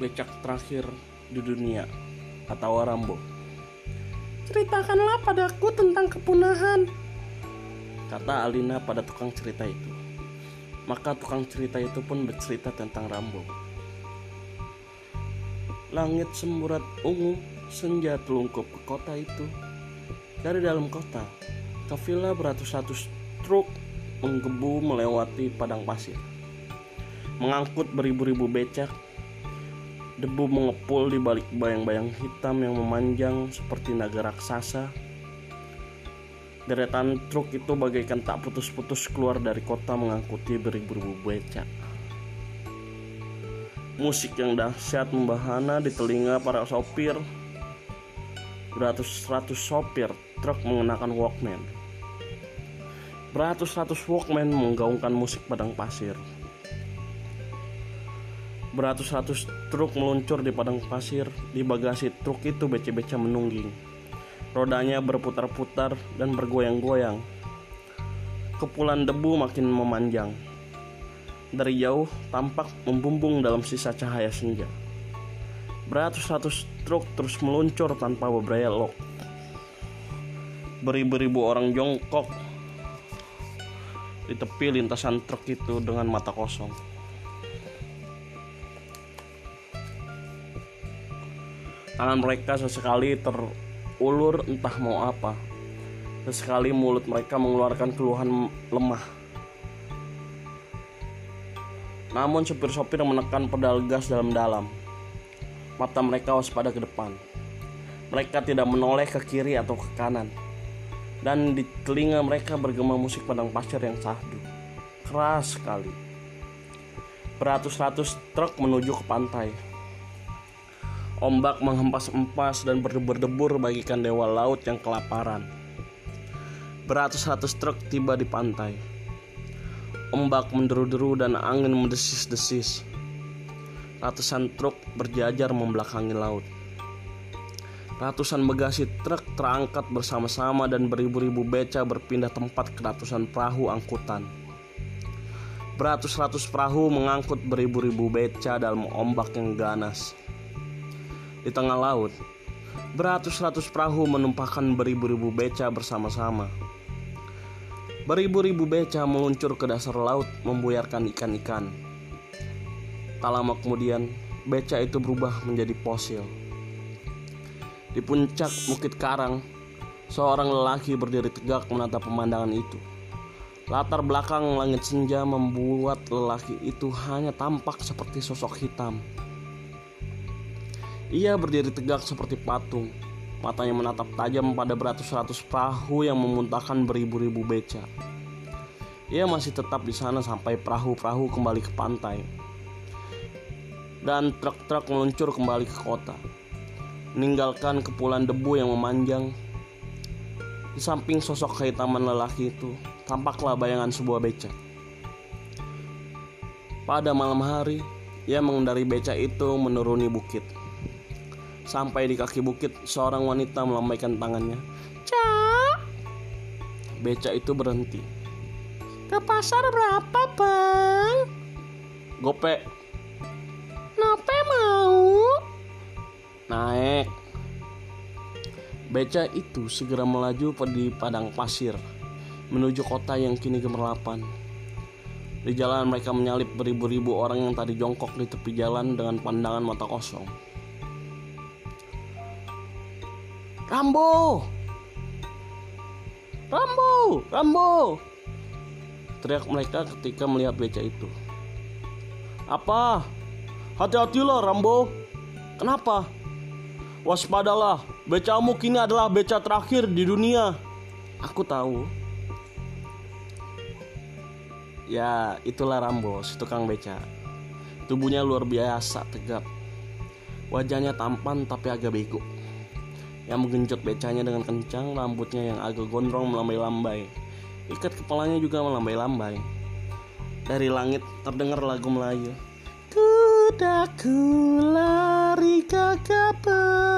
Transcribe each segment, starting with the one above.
becak terakhir di dunia, atau Rambo. Ceritakanlah padaku tentang kepunahan. Kata Alina pada tukang cerita itu. Maka tukang cerita itu pun bercerita tentang Rambo. Langit semburat ungu, senja telungkup ke kota itu. Dari dalam kota, kafilah beratus-ratus truk menggebu melewati padang pasir. Mengangkut beribu-ribu becak, debu mengepul di balik bayang-bayang hitam yang memanjang seperti naga raksasa. Deretan truk itu bagaikan tak putus-putus keluar dari kota mengangkuti beribu-ribu becak. Musik yang dahsyat membahana di telinga para sopir. Beratus-ratus sopir truk mengenakan Walkman. Beratus-ratus Walkman menggaungkan musik padang pasir. Beratus-ratus truk meluncur di padang pasir. Di bagasi truk itu beca-beca menungging. Rodanya berputar-putar dan bergoyang-goyang. Kepulan debu makin memanjang. Dari jauh tampak membumbung dalam sisa cahaya senja. Beratus-ratus truk terus meluncur tanpa berbelok. Beribu-ribu orang jongkok di tepi lintasan truk itu dengan mata kosong. Tangan mereka sesekali terulur entah mau apa. Sesekali mulut mereka mengeluarkan keluhan lemah. Namun sopir-sopir menekan pedal gas dalam-dalam. Mata mereka waspada ke depan. Mereka tidak menoleh ke kiri atau ke kanan dan di telinga mereka bergema musik padang pasir yang sahdu. Keras sekali. Beratus-ratus truk menuju ke pantai. Ombak menghempas-empas dan berdebur-debur bagikan dewa laut yang kelaparan. Beratus-ratus truk tiba di pantai. Ombak menderu-deru dan angin mendesis-desis. Ratusan truk berjajar membelakangi laut. Ratusan bagasi truk terangkat bersama-sama dan beribu-ribu beca berpindah tempat ke ratusan perahu angkutan. Beratus-ratus perahu mengangkut beribu-ribu beca dalam ombak yang ganas. Di tengah laut, beratus-ratus perahu menumpahkan beribu-ribu beca bersama-sama. Beribu-ribu beca meluncur ke dasar laut membuyarkan ikan-ikan. Tak lama kemudian, beca itu berubah menjadi fosil. Di puncak Bukit Karang, seorang lelaki berdiri tegak menatap pemandangan itu. Latar belakang langit senja membuat lelaki itu hanya tampak seperti sosok hitam. Ia berdiri tegak seperti patung, matanya menatap tajam pada beratus-ratus perahu yang memuntahkan beribu-ribu beca. Ia masih tetap di sana sampai perahu-perahu kembali ke pantai. Dan truk-truk meluncur kembali ke kota meninggalkan kepulan debu yang memanjang. Di samping sosok kehitaman lelaki itu, tampaklah bayangan sebuah becak. Pada malam hari, ia mengendari becak itu menuruni bukit. Sampai di kaki bukit, seorang wanita melambaikan tangannya. Cak, Becak itu berhenti. ke pasar berapa bang? Gope, Nope mau? naik. Beca itu segera melaju di padang pasir menuju kota yang kini gemerlapan. Di jalan mereka menyalip beribu-ribu orang yang tadi jongkok di tepi jalan dengan pandangan mata kosong. Rambo! Rambo! Rambo! Teriak mereka ketika melihat beca itu. Apa? Hati-hatilah Rambo. Kenapa? Waspadalah, becamu kini adalah beca terakhir di dunia. Aku tahu. Ya, itulah Rambo, si tukang beca. Tubuhnya luar biasa tegap. Wajahnya tampan tapi agak bego. Yang menggenjot becanya dengan kencang, rambutnya yang agak gondrong melambai-lambai. Ikat kepalanya juga melambai-lambai. Dari langit terdengar lagu Melayu. Kudaku lari gagah berani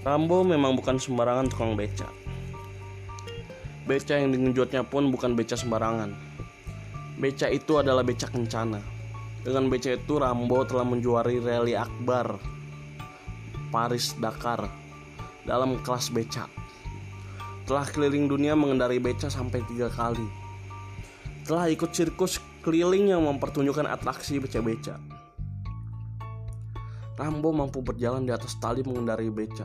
Rambo memang bukan sembarangan tukang beca Beca yang digenjotnya pun bukan beca sembarangan. Beca itu adalah beca kencana. Dengan beca itu Rambo telah menjuari rally akbar Paris Dakar dalam kelas beca. Telah keliling dunia mengendarai beca sampai tiga kali. Telah ikut sirkus keliling yang mempertunjukkan atraksi beca-beca. Rambo mampu berjalan di atas tali mengendarai beca.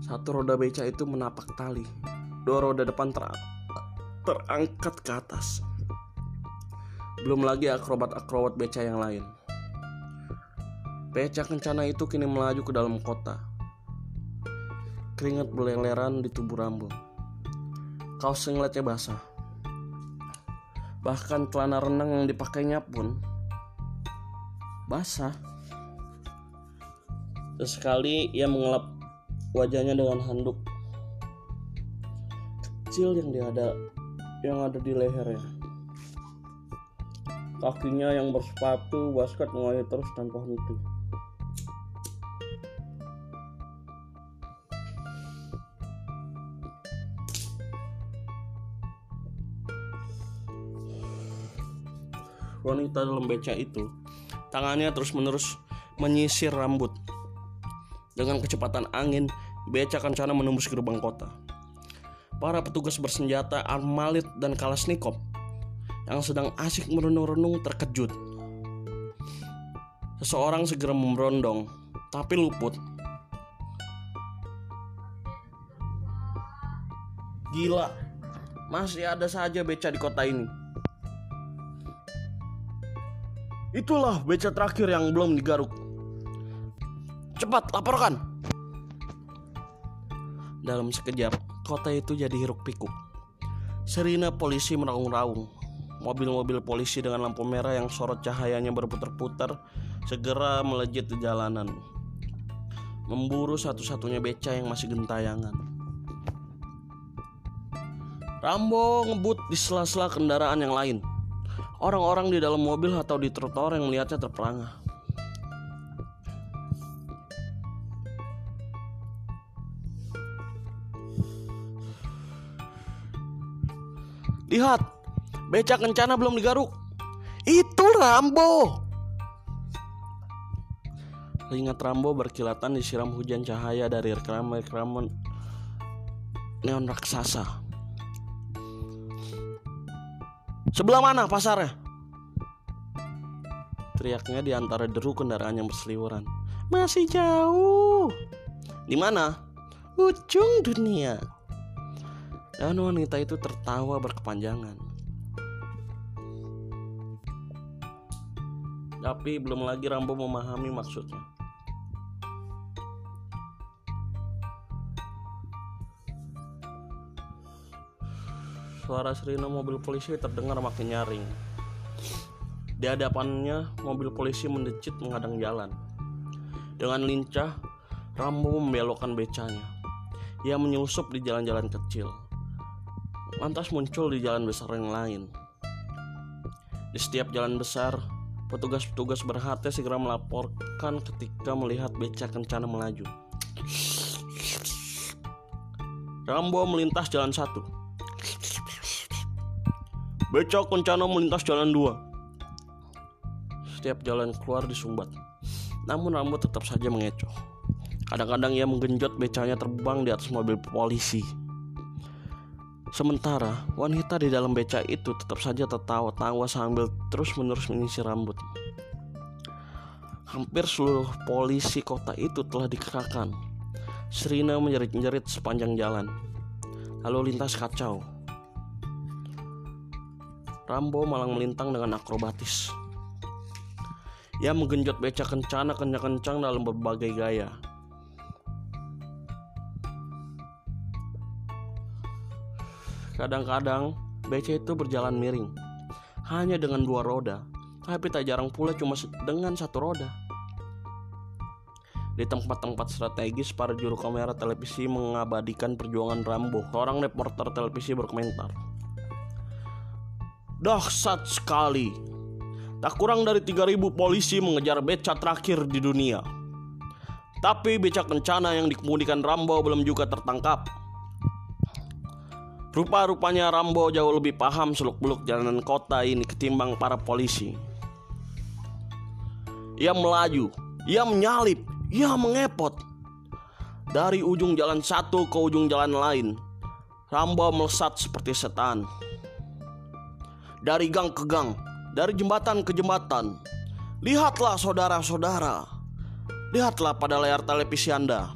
Satu roda beca itu menapak tali. Dua roda depan ter terangkat ke atas. Belum lagi akrobat-akrobat beca yang lain. Beca kencana itu kini melaju ke dalam kota. Keringat beleleran di tubuh Rambo. Kaos singletnya basah. Bahkan celana renang yang dipakainya pun basah. Sesekali ia mengelap wajahnya dengan handuk kecil yang ada yang ada di lehernya. Kakinya yang bersepatu basket mengalir terus tanpa henti. Wanita dalam beca itu tangannya terus-menerus menyisir rambut. Dengan kecepatan angin, beca kencana menembus gerbang kota. Para petugas bersenjata armalit dan kalasnikov yang sedang asik merenung-renung terkejut. Seseorang segera memberondong, tapi luput. Gila, masih ada saja beca di kota ini. Itulah beca terakhir yang belum digaruk. Cepat, laporkan. Dalam sekejap, kota itu jadi hiruk pikuk. Serina polisi meraung-raung. Mobil-mobil polisi dengan lampu merah yang sorot cahayanya berputar-putar segera melejit di jalanan. Memburu satu-satunya beca yang masih gentayangan. Rambo ngebut di sela-sela kendaraan yang lain. Orang-orang di dalam mobil atau di trotoar yang melihatnya terperangah. Lihat, becak kencana belum digaruk. Itu Rambo. Ingat Rambo berkilatan disiram hujan cahaya dari rekaman-rekaman neon raksasa. Sebelah mana pasarnya? Teriaknya di antara deru kendaraan yang berseliweran. Masih jauh. Di mana? Ujung dunia. Dan wanita itu tertawa berkepanjangan. Tapi belum lagi Rambo memahami maksudnya. Suara sirine mobil polisi terdengar makin nyaring. Di hadapannya, mobil polisi mendecit menghadang jalan. Dengan lincah, Rambo membelokkan becanya. Ia menyusup di jalan-jalan kecil. Lantas muncul di jalan besar yang lain. Di setiap jalan besar, petugas-petugas berhati segera melaporkan ketika melihat becak kencana melaju. Rambo melintas jalan satu. Becak kencana melintas jalan dua. Setiap jalan keluar disumbat. Namun Rambo tetap saja mengecoh. Kadang-kadang ia menggenjot becanya terbang di atas mobil polisi. Sementara wanita di dalam beca itu tetap saja tertawa-tawa sambil terus-menerus menyisir rambut. Hampir seluruh polisi kota itu telah dikerahkan. Serina menjerit-jerit sepanjang jalan. Lalu lintas kacau. Rambo malang melintang dengan akrobatis. Ia menggenjot beca kencana kencang-kencang dalam berbagai gaya. Kadang-kadang beca itu berjalan miring, hanya dengan dua roda, tapi tak jarang pula cuma dengan satu roda. Di tempat-tempat strategis, para juru kamera televisi mengabadikan perjuangan Rambo. Seorang reporter televisi berkomentar. Dahsyat sekali. Tak kurang dari 3000 polisi mengejar beca terakhir di dunia. Tapi beca kencana yang dikemudikan Rambo belum juga tertangkap. Rupa-rupanya Rambo jauh lebih paham seluk-beluk jalanan kota ini ketimbang para polisi. Ia melaju, ia menyalip, ia mengepot. Dari ujung jalan satu ke ujung jalan lain, Rambo melesat seperti setan. Dari gang ke gang, dari jembatan ke jembatan. Lihatlah saudara-saudara. Lihatlah pada layar televisi Anda.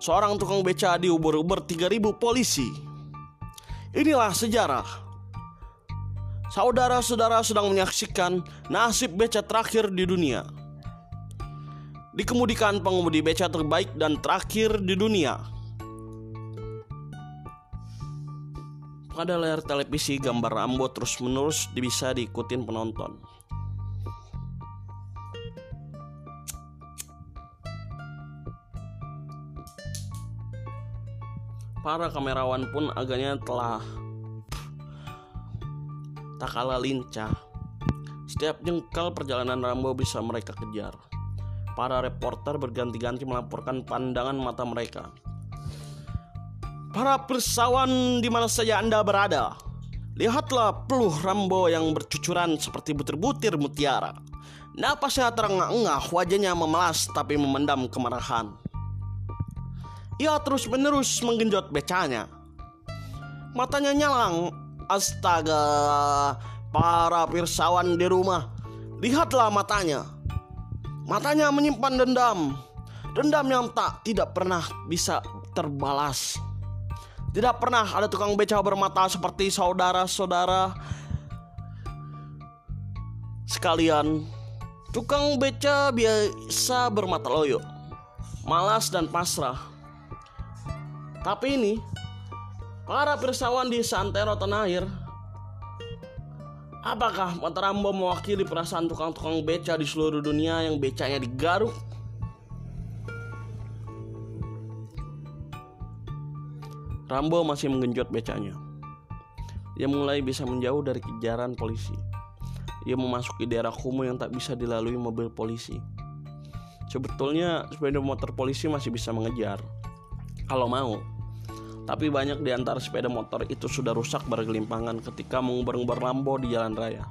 Seorang tukang beca diuber-uber 3000 polisi. Inilah sejarah. Saudara-saudara sedang menyaksikan nasib beca terakhir di dunia. Dikemudikan pengemudi beca terbaik dan terakhir di dunia. Pada layar televisi gambar Rambo terus-menerus bisa diikutin penonton. Para kamerawan pun agaknya telah tak kalah lincah. Setiap jengkal perjalanan Rambo bisa mereka kejar. Para reporter berganti-ganti melaporkan pandangan mata mereka. Para persawan di mana saja Anda berada, lihatlah peluh Rambo yang bercucuran seperti butir-butir mutiara. Napasnya terengah-engah, wajahnya memelas tapi memendam kemarahan. Ia terus-menerus menggenjot becanya. Matanya nyalang. Astaga, para pirsawan di rumah. Lihatlah matanya. Matanya menyimpan dendam. Dendam yang tak tidak pernah bisa terbalas. Tidak pernah ada tukang beca bermata seperti saudara-saudara sekalian. Tukang beca biasa bermata loyo, malas dan pasrah. Tapi ini para pirsawan di Santero Tanah Air Apakah mata Rambo mewakili perasaan tukang-tukang beca di seluruh dunia yang becanya digaruk? Rambo masih menggenjot becanya. Ia mulai bisa menjauh dari kejaran polisi. Ia memasuki daerah kumuh yang tak bisa dilalui mobil polisi. Sebetulnya sepeda motor polisi masih bisa mengejar kalau mau. Tapi banyak di antara sepeda motor itu sudah rusak bergelimpangan ketika mengubar-ngubar Rambo di jalan raya.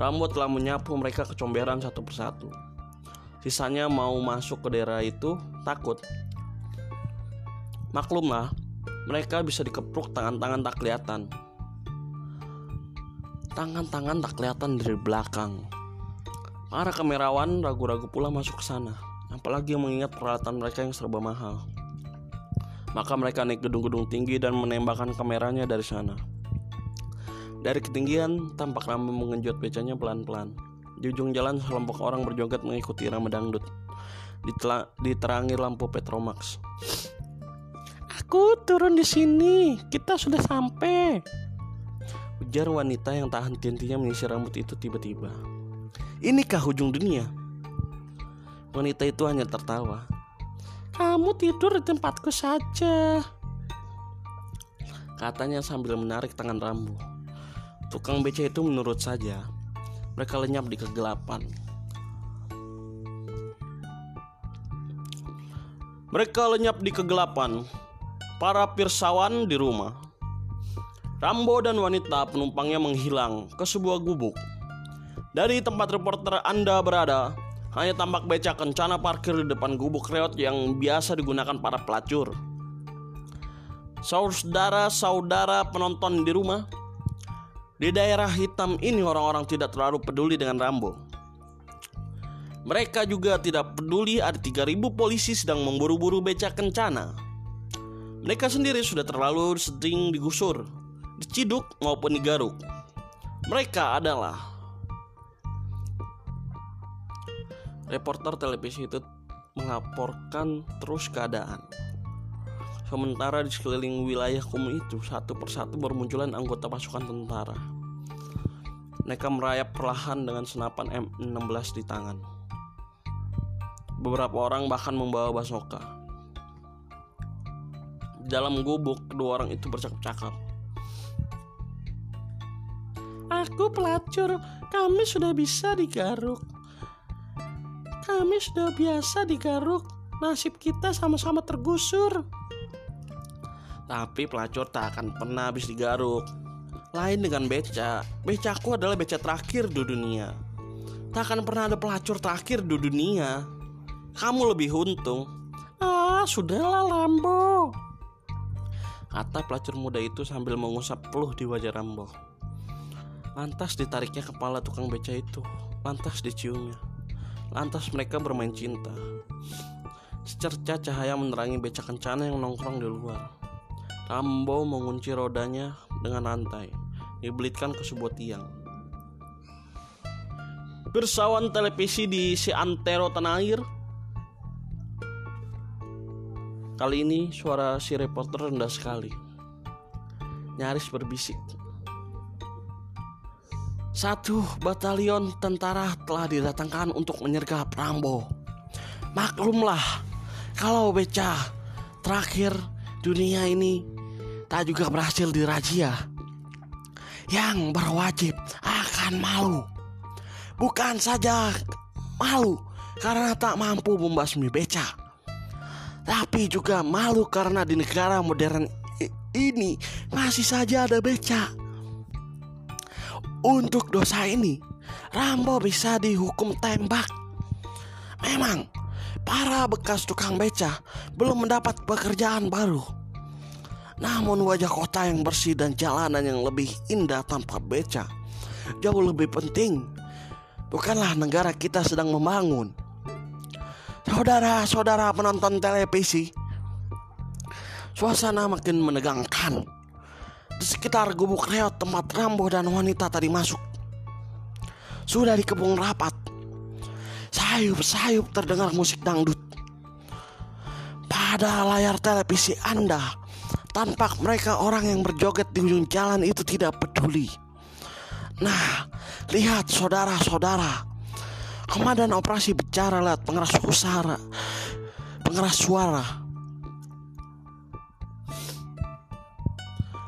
Rambo telah menyapu mereka kecomberan satu persatu. Sisanya mau masuk ke daerah itu takut. Maklumlah, mereka bisa dikepruk tangan-tangan tak kelihatan. Tangan-tangan tak kelihatan dari belakang. Para kamerawan ragu-ragu pula masuk ke sana, apalagi mengingat peralatan mereka yang serba mahal. Maka mereka naik gedung-gedung tinggi dan menembakkan kameranya dari sana. Dari ketinggian, tampak Rambo mengenjot becanya pelan-pelan. Di ujung jalan, sekelompok orang berjoget mengikuti irama dangdut. Diterangi lampu Petromax. Aku turun di sini. Kita sudah sampai. Ujar wanita yang tak henti-hentinya menyisir rambut itu tiba-tiba. Inikah ujung dunia? Wanita itu hanya tertawa. Kamu tidur di tempatku saja. Katanya sambil menarik tangan Rambo. Tukang beca itu menurut saja. Mereka lenyap di kegelapan. Mereka lenyap di kegelapan. Para pirsawan di rumah. Rambo dan wanita penumpangnya menghilang ke sebuah gubuk. Dari tempat reporter Anda berada, hanya tampak beca kencana parkir di depan gubuk reot yang biasa digunakan para pelacur. Saudara-saudara penonton di rumah, di daerah hitam ini orang-orang tidak terlalu peduli dengan Rambo. Mereka juga tidak peduli ada 3000 polisi sedang memburu-buru beca kencana. Mereka sendiri sudah terlalu sering digusur, diciduk maupun digaruk. Mereka adalah reporter televisi itu melaporkan terus keadaan. Sementara di sekeliling wilayah kumuh itu satu persatu bermunculan anggota pasukan tentara. Mereka merayap perlahan dengan senapan M16 di tangan. Beberapa orang bahkan membawa basoka. Dalam gubuk, kedua orang itu bercakap-cakap. Aku pelacur. Kami sudah bisa digaruk. Kami sudah biasa digaruk. Nasib kita sama-sama tergusur. Tapi pelacur tak akan pernah habis digaruk. Lain dengan beca, becaku adalah beca terakhir di dunia. Tak akan pernah ada pelacur terakhir di dunia. Kamu lebih untung. Ah, sudahlah Rambo. Kata pelacur muda itu sambil mengusap peluh di wajah Rambo. Lantas ditariknya kepala tukang beca itu. Lantas diciumnya. Lantas mereka bermain cinta. Secerca cahaya menerangi beca kencana yang nongkrong di luar. Rambo mengunci rodanya dengan rantai, dibelitkan ke sebuah tiang. Bersawan televisi di si Antero Tanah Air. Kali ini suara si reporter rendah sekali. Nyaris berbisik. Satu batalion tentara telah didatangkan untuk menyergap Rambo. Maklumlah, kalau beca terakhir dunia ini tak juga berhasil dirajia. Yang berwajib akan malu. Bukan saja malu karena tak mampu membasmi beca. Tapi juga malu karena di negara modern ini masih saja ada beca. Untuk dosa ini, Rambo bisa dihukum tembak. Memang, para bekas tukang beca belum mendapat pekerjaan baru. Namun wajah kota yang bersih dan jalanan yang lebih indah tanpa beca jauh lebih penting. Bukanlah negara kita sedang membangun. Saudara-saudara penonton televisi, suasana makin menegangkan. Di sekitar gubuk reot tempat Rambo dan wanita tadi masuk. Sudah dikepung rapat. Sayup-sayup terdengar musik dangdut. Pada layar televisi Anda, tampak mereka orang yang berjoget di ujung jalan itu tidak peduli. Nah, lihat saudara-saudara. Komandan operasi bicara lewat pengeras suara. Pengeras suara.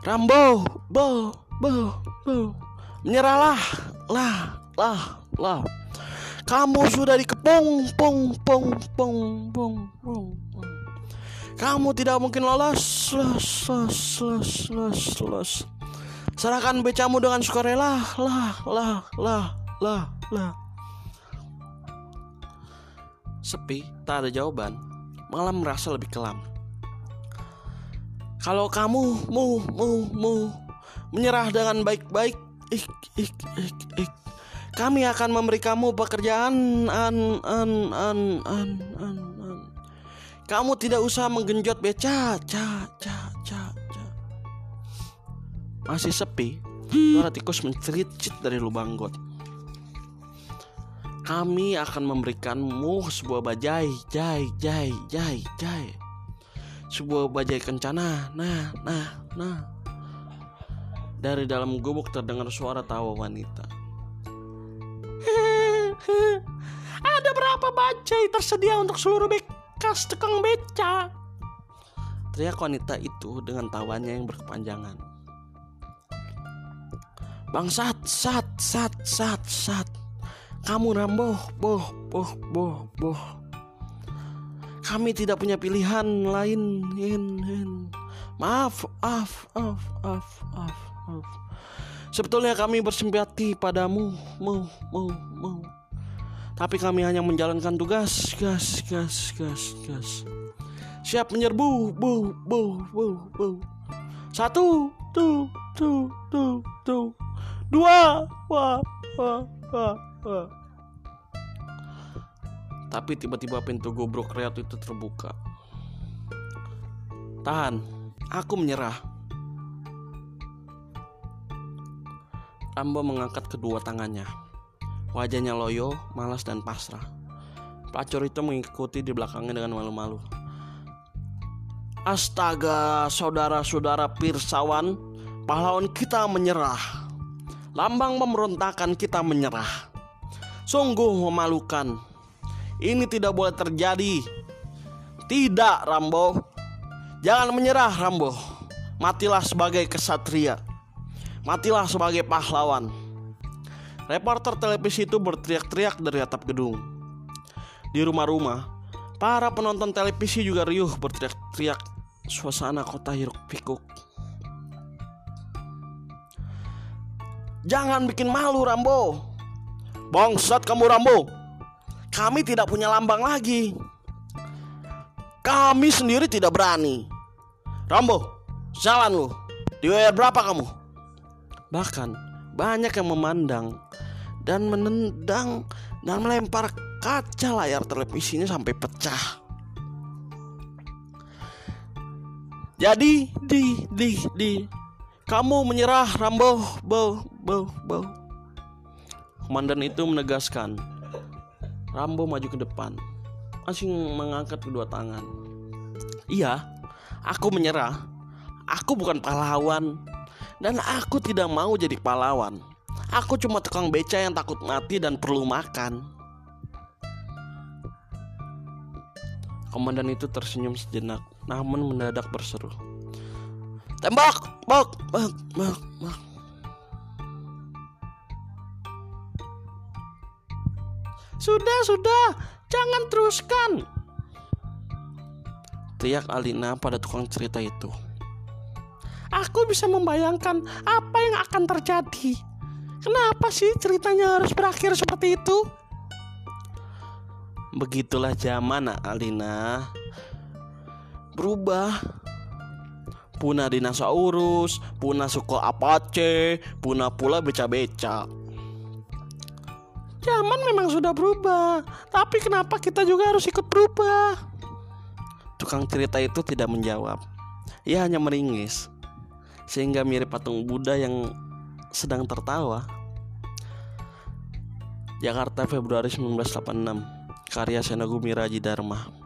Rambo, bo, bo, bo. Menyerahlah, lah, lah, lah. Kamu sudah dikepung, pung, pung, pung, pung, pung. Kamu tidak mungkin lolos, los, los, los, los, los. Serahkan becamu dengan sukarela, lah, lah, lah, lah, lah. Sepi, tak ada jawaban. Malah merasa lebih kelam. Kalau kamu mu mu mu menyerah dengan baik-baik, ik ik ik ik, kami akan memberi kamu pekerjaan an an an an an an. Kamu tidak usah menggenjot beca, ca ca ca ca. Masih sepi, suara tikus mencericit dari lubang got. Kami akan memberikanmu sebuah bajai, jai, jai, jai, jai. Sebuah bajai kencana, nah, nah, nah. Dari dalam gubuk terdengar suara tawa wanita. Ada berapa bajai tersedia untuk seluruh bekas tukang beca? Teriak wanita itu dengan tawanya yang berkepanjangan. Bangsat, sat, sat, sat, sat. Kamu Rambo, boh, boh, boh, boh. Kami tidak punya pilihan lain. Maaf, maaf, maaf, maaf, maaf, maaf. Sebetulnya kami bersimpati padamu, mu, mu, mu. Tapi kami hanya menjalankan tugas, gas, gas, gas, gas. Siap menyerbu, bu, bu, bu, bu. Satu, tuh, tuh, tuh, tuh. Dua, wah, wah, wah, wah. Tapi tiba-tiba pintu gobrok reot itu terbuka. Tahan, aku menyerah. Rambo mengangkat kedua tangannya. Wajahnya loyo, malas dan pasrah. Pelacur itu mengikuti di belakangnya dengan malu-malu. Astaga, saudara-saudara pirsawan, pahlawan kita menyerah. Lambang pemberontakan kita menyerah. Sungguh memalukan. Ini tidak boleh terjadi. Tidak, Rambo. Jangan menyerah, Rambo. Matilah sebagai kesatria. Matilah sebagai pahlawan. Reporter televisi itu berteriak-teriak dari atap gedung. Di rumah-rumah, para penonton televisi juga riuh berteriak-teriak suasana kota hiruk pikuk. Jangan bikin malu Rambo. Bangsat kamu Rambo. Kami tidak punya lambang lagi. Kami sendiri tidak berani. Rambo, jalan lu. Dibayar berapa kamu? Bahkan banyak yang memandang dan menendang dan melempar kaca layar televisinya sampai pecah. Jadi di di di kamu menyerah Rambo bo bo bo. Komandan itu menegaskan. Rambo maju ke depan, masih mengangkat kedua tangan. Iya, aku menyerah. Aku bukan pahlawan dan aku tidak mau jadi pahlawan. Aku cuma tukang beca yang takut mati dan perlu makan. Komandan itu tersenyum sejenak, namun mendadak berseru. Tembak, bak, bak, bak, bak. Sudah, sudah, jangan teruskan. Teriak Alina pada tukang cerita itu. Aku bisa membayangkan apa yang akan terjadi. Kenapa sih ceritanya harus berakhir seperti itu? Begitulah zaman Alina Berubah Punah dinosaurus Punah suku Apache Punah pula beca-beca Zaman memang sudah berubah, tapi kenapa kita juga harus ikut berubah? Tukang cerita itu tidak menjawab. Ia hanya meringis Sehingga mirip patung Buddha yang sedang tertawa. Jakarta Februari 1986 Karya Senogumi Raji Dharma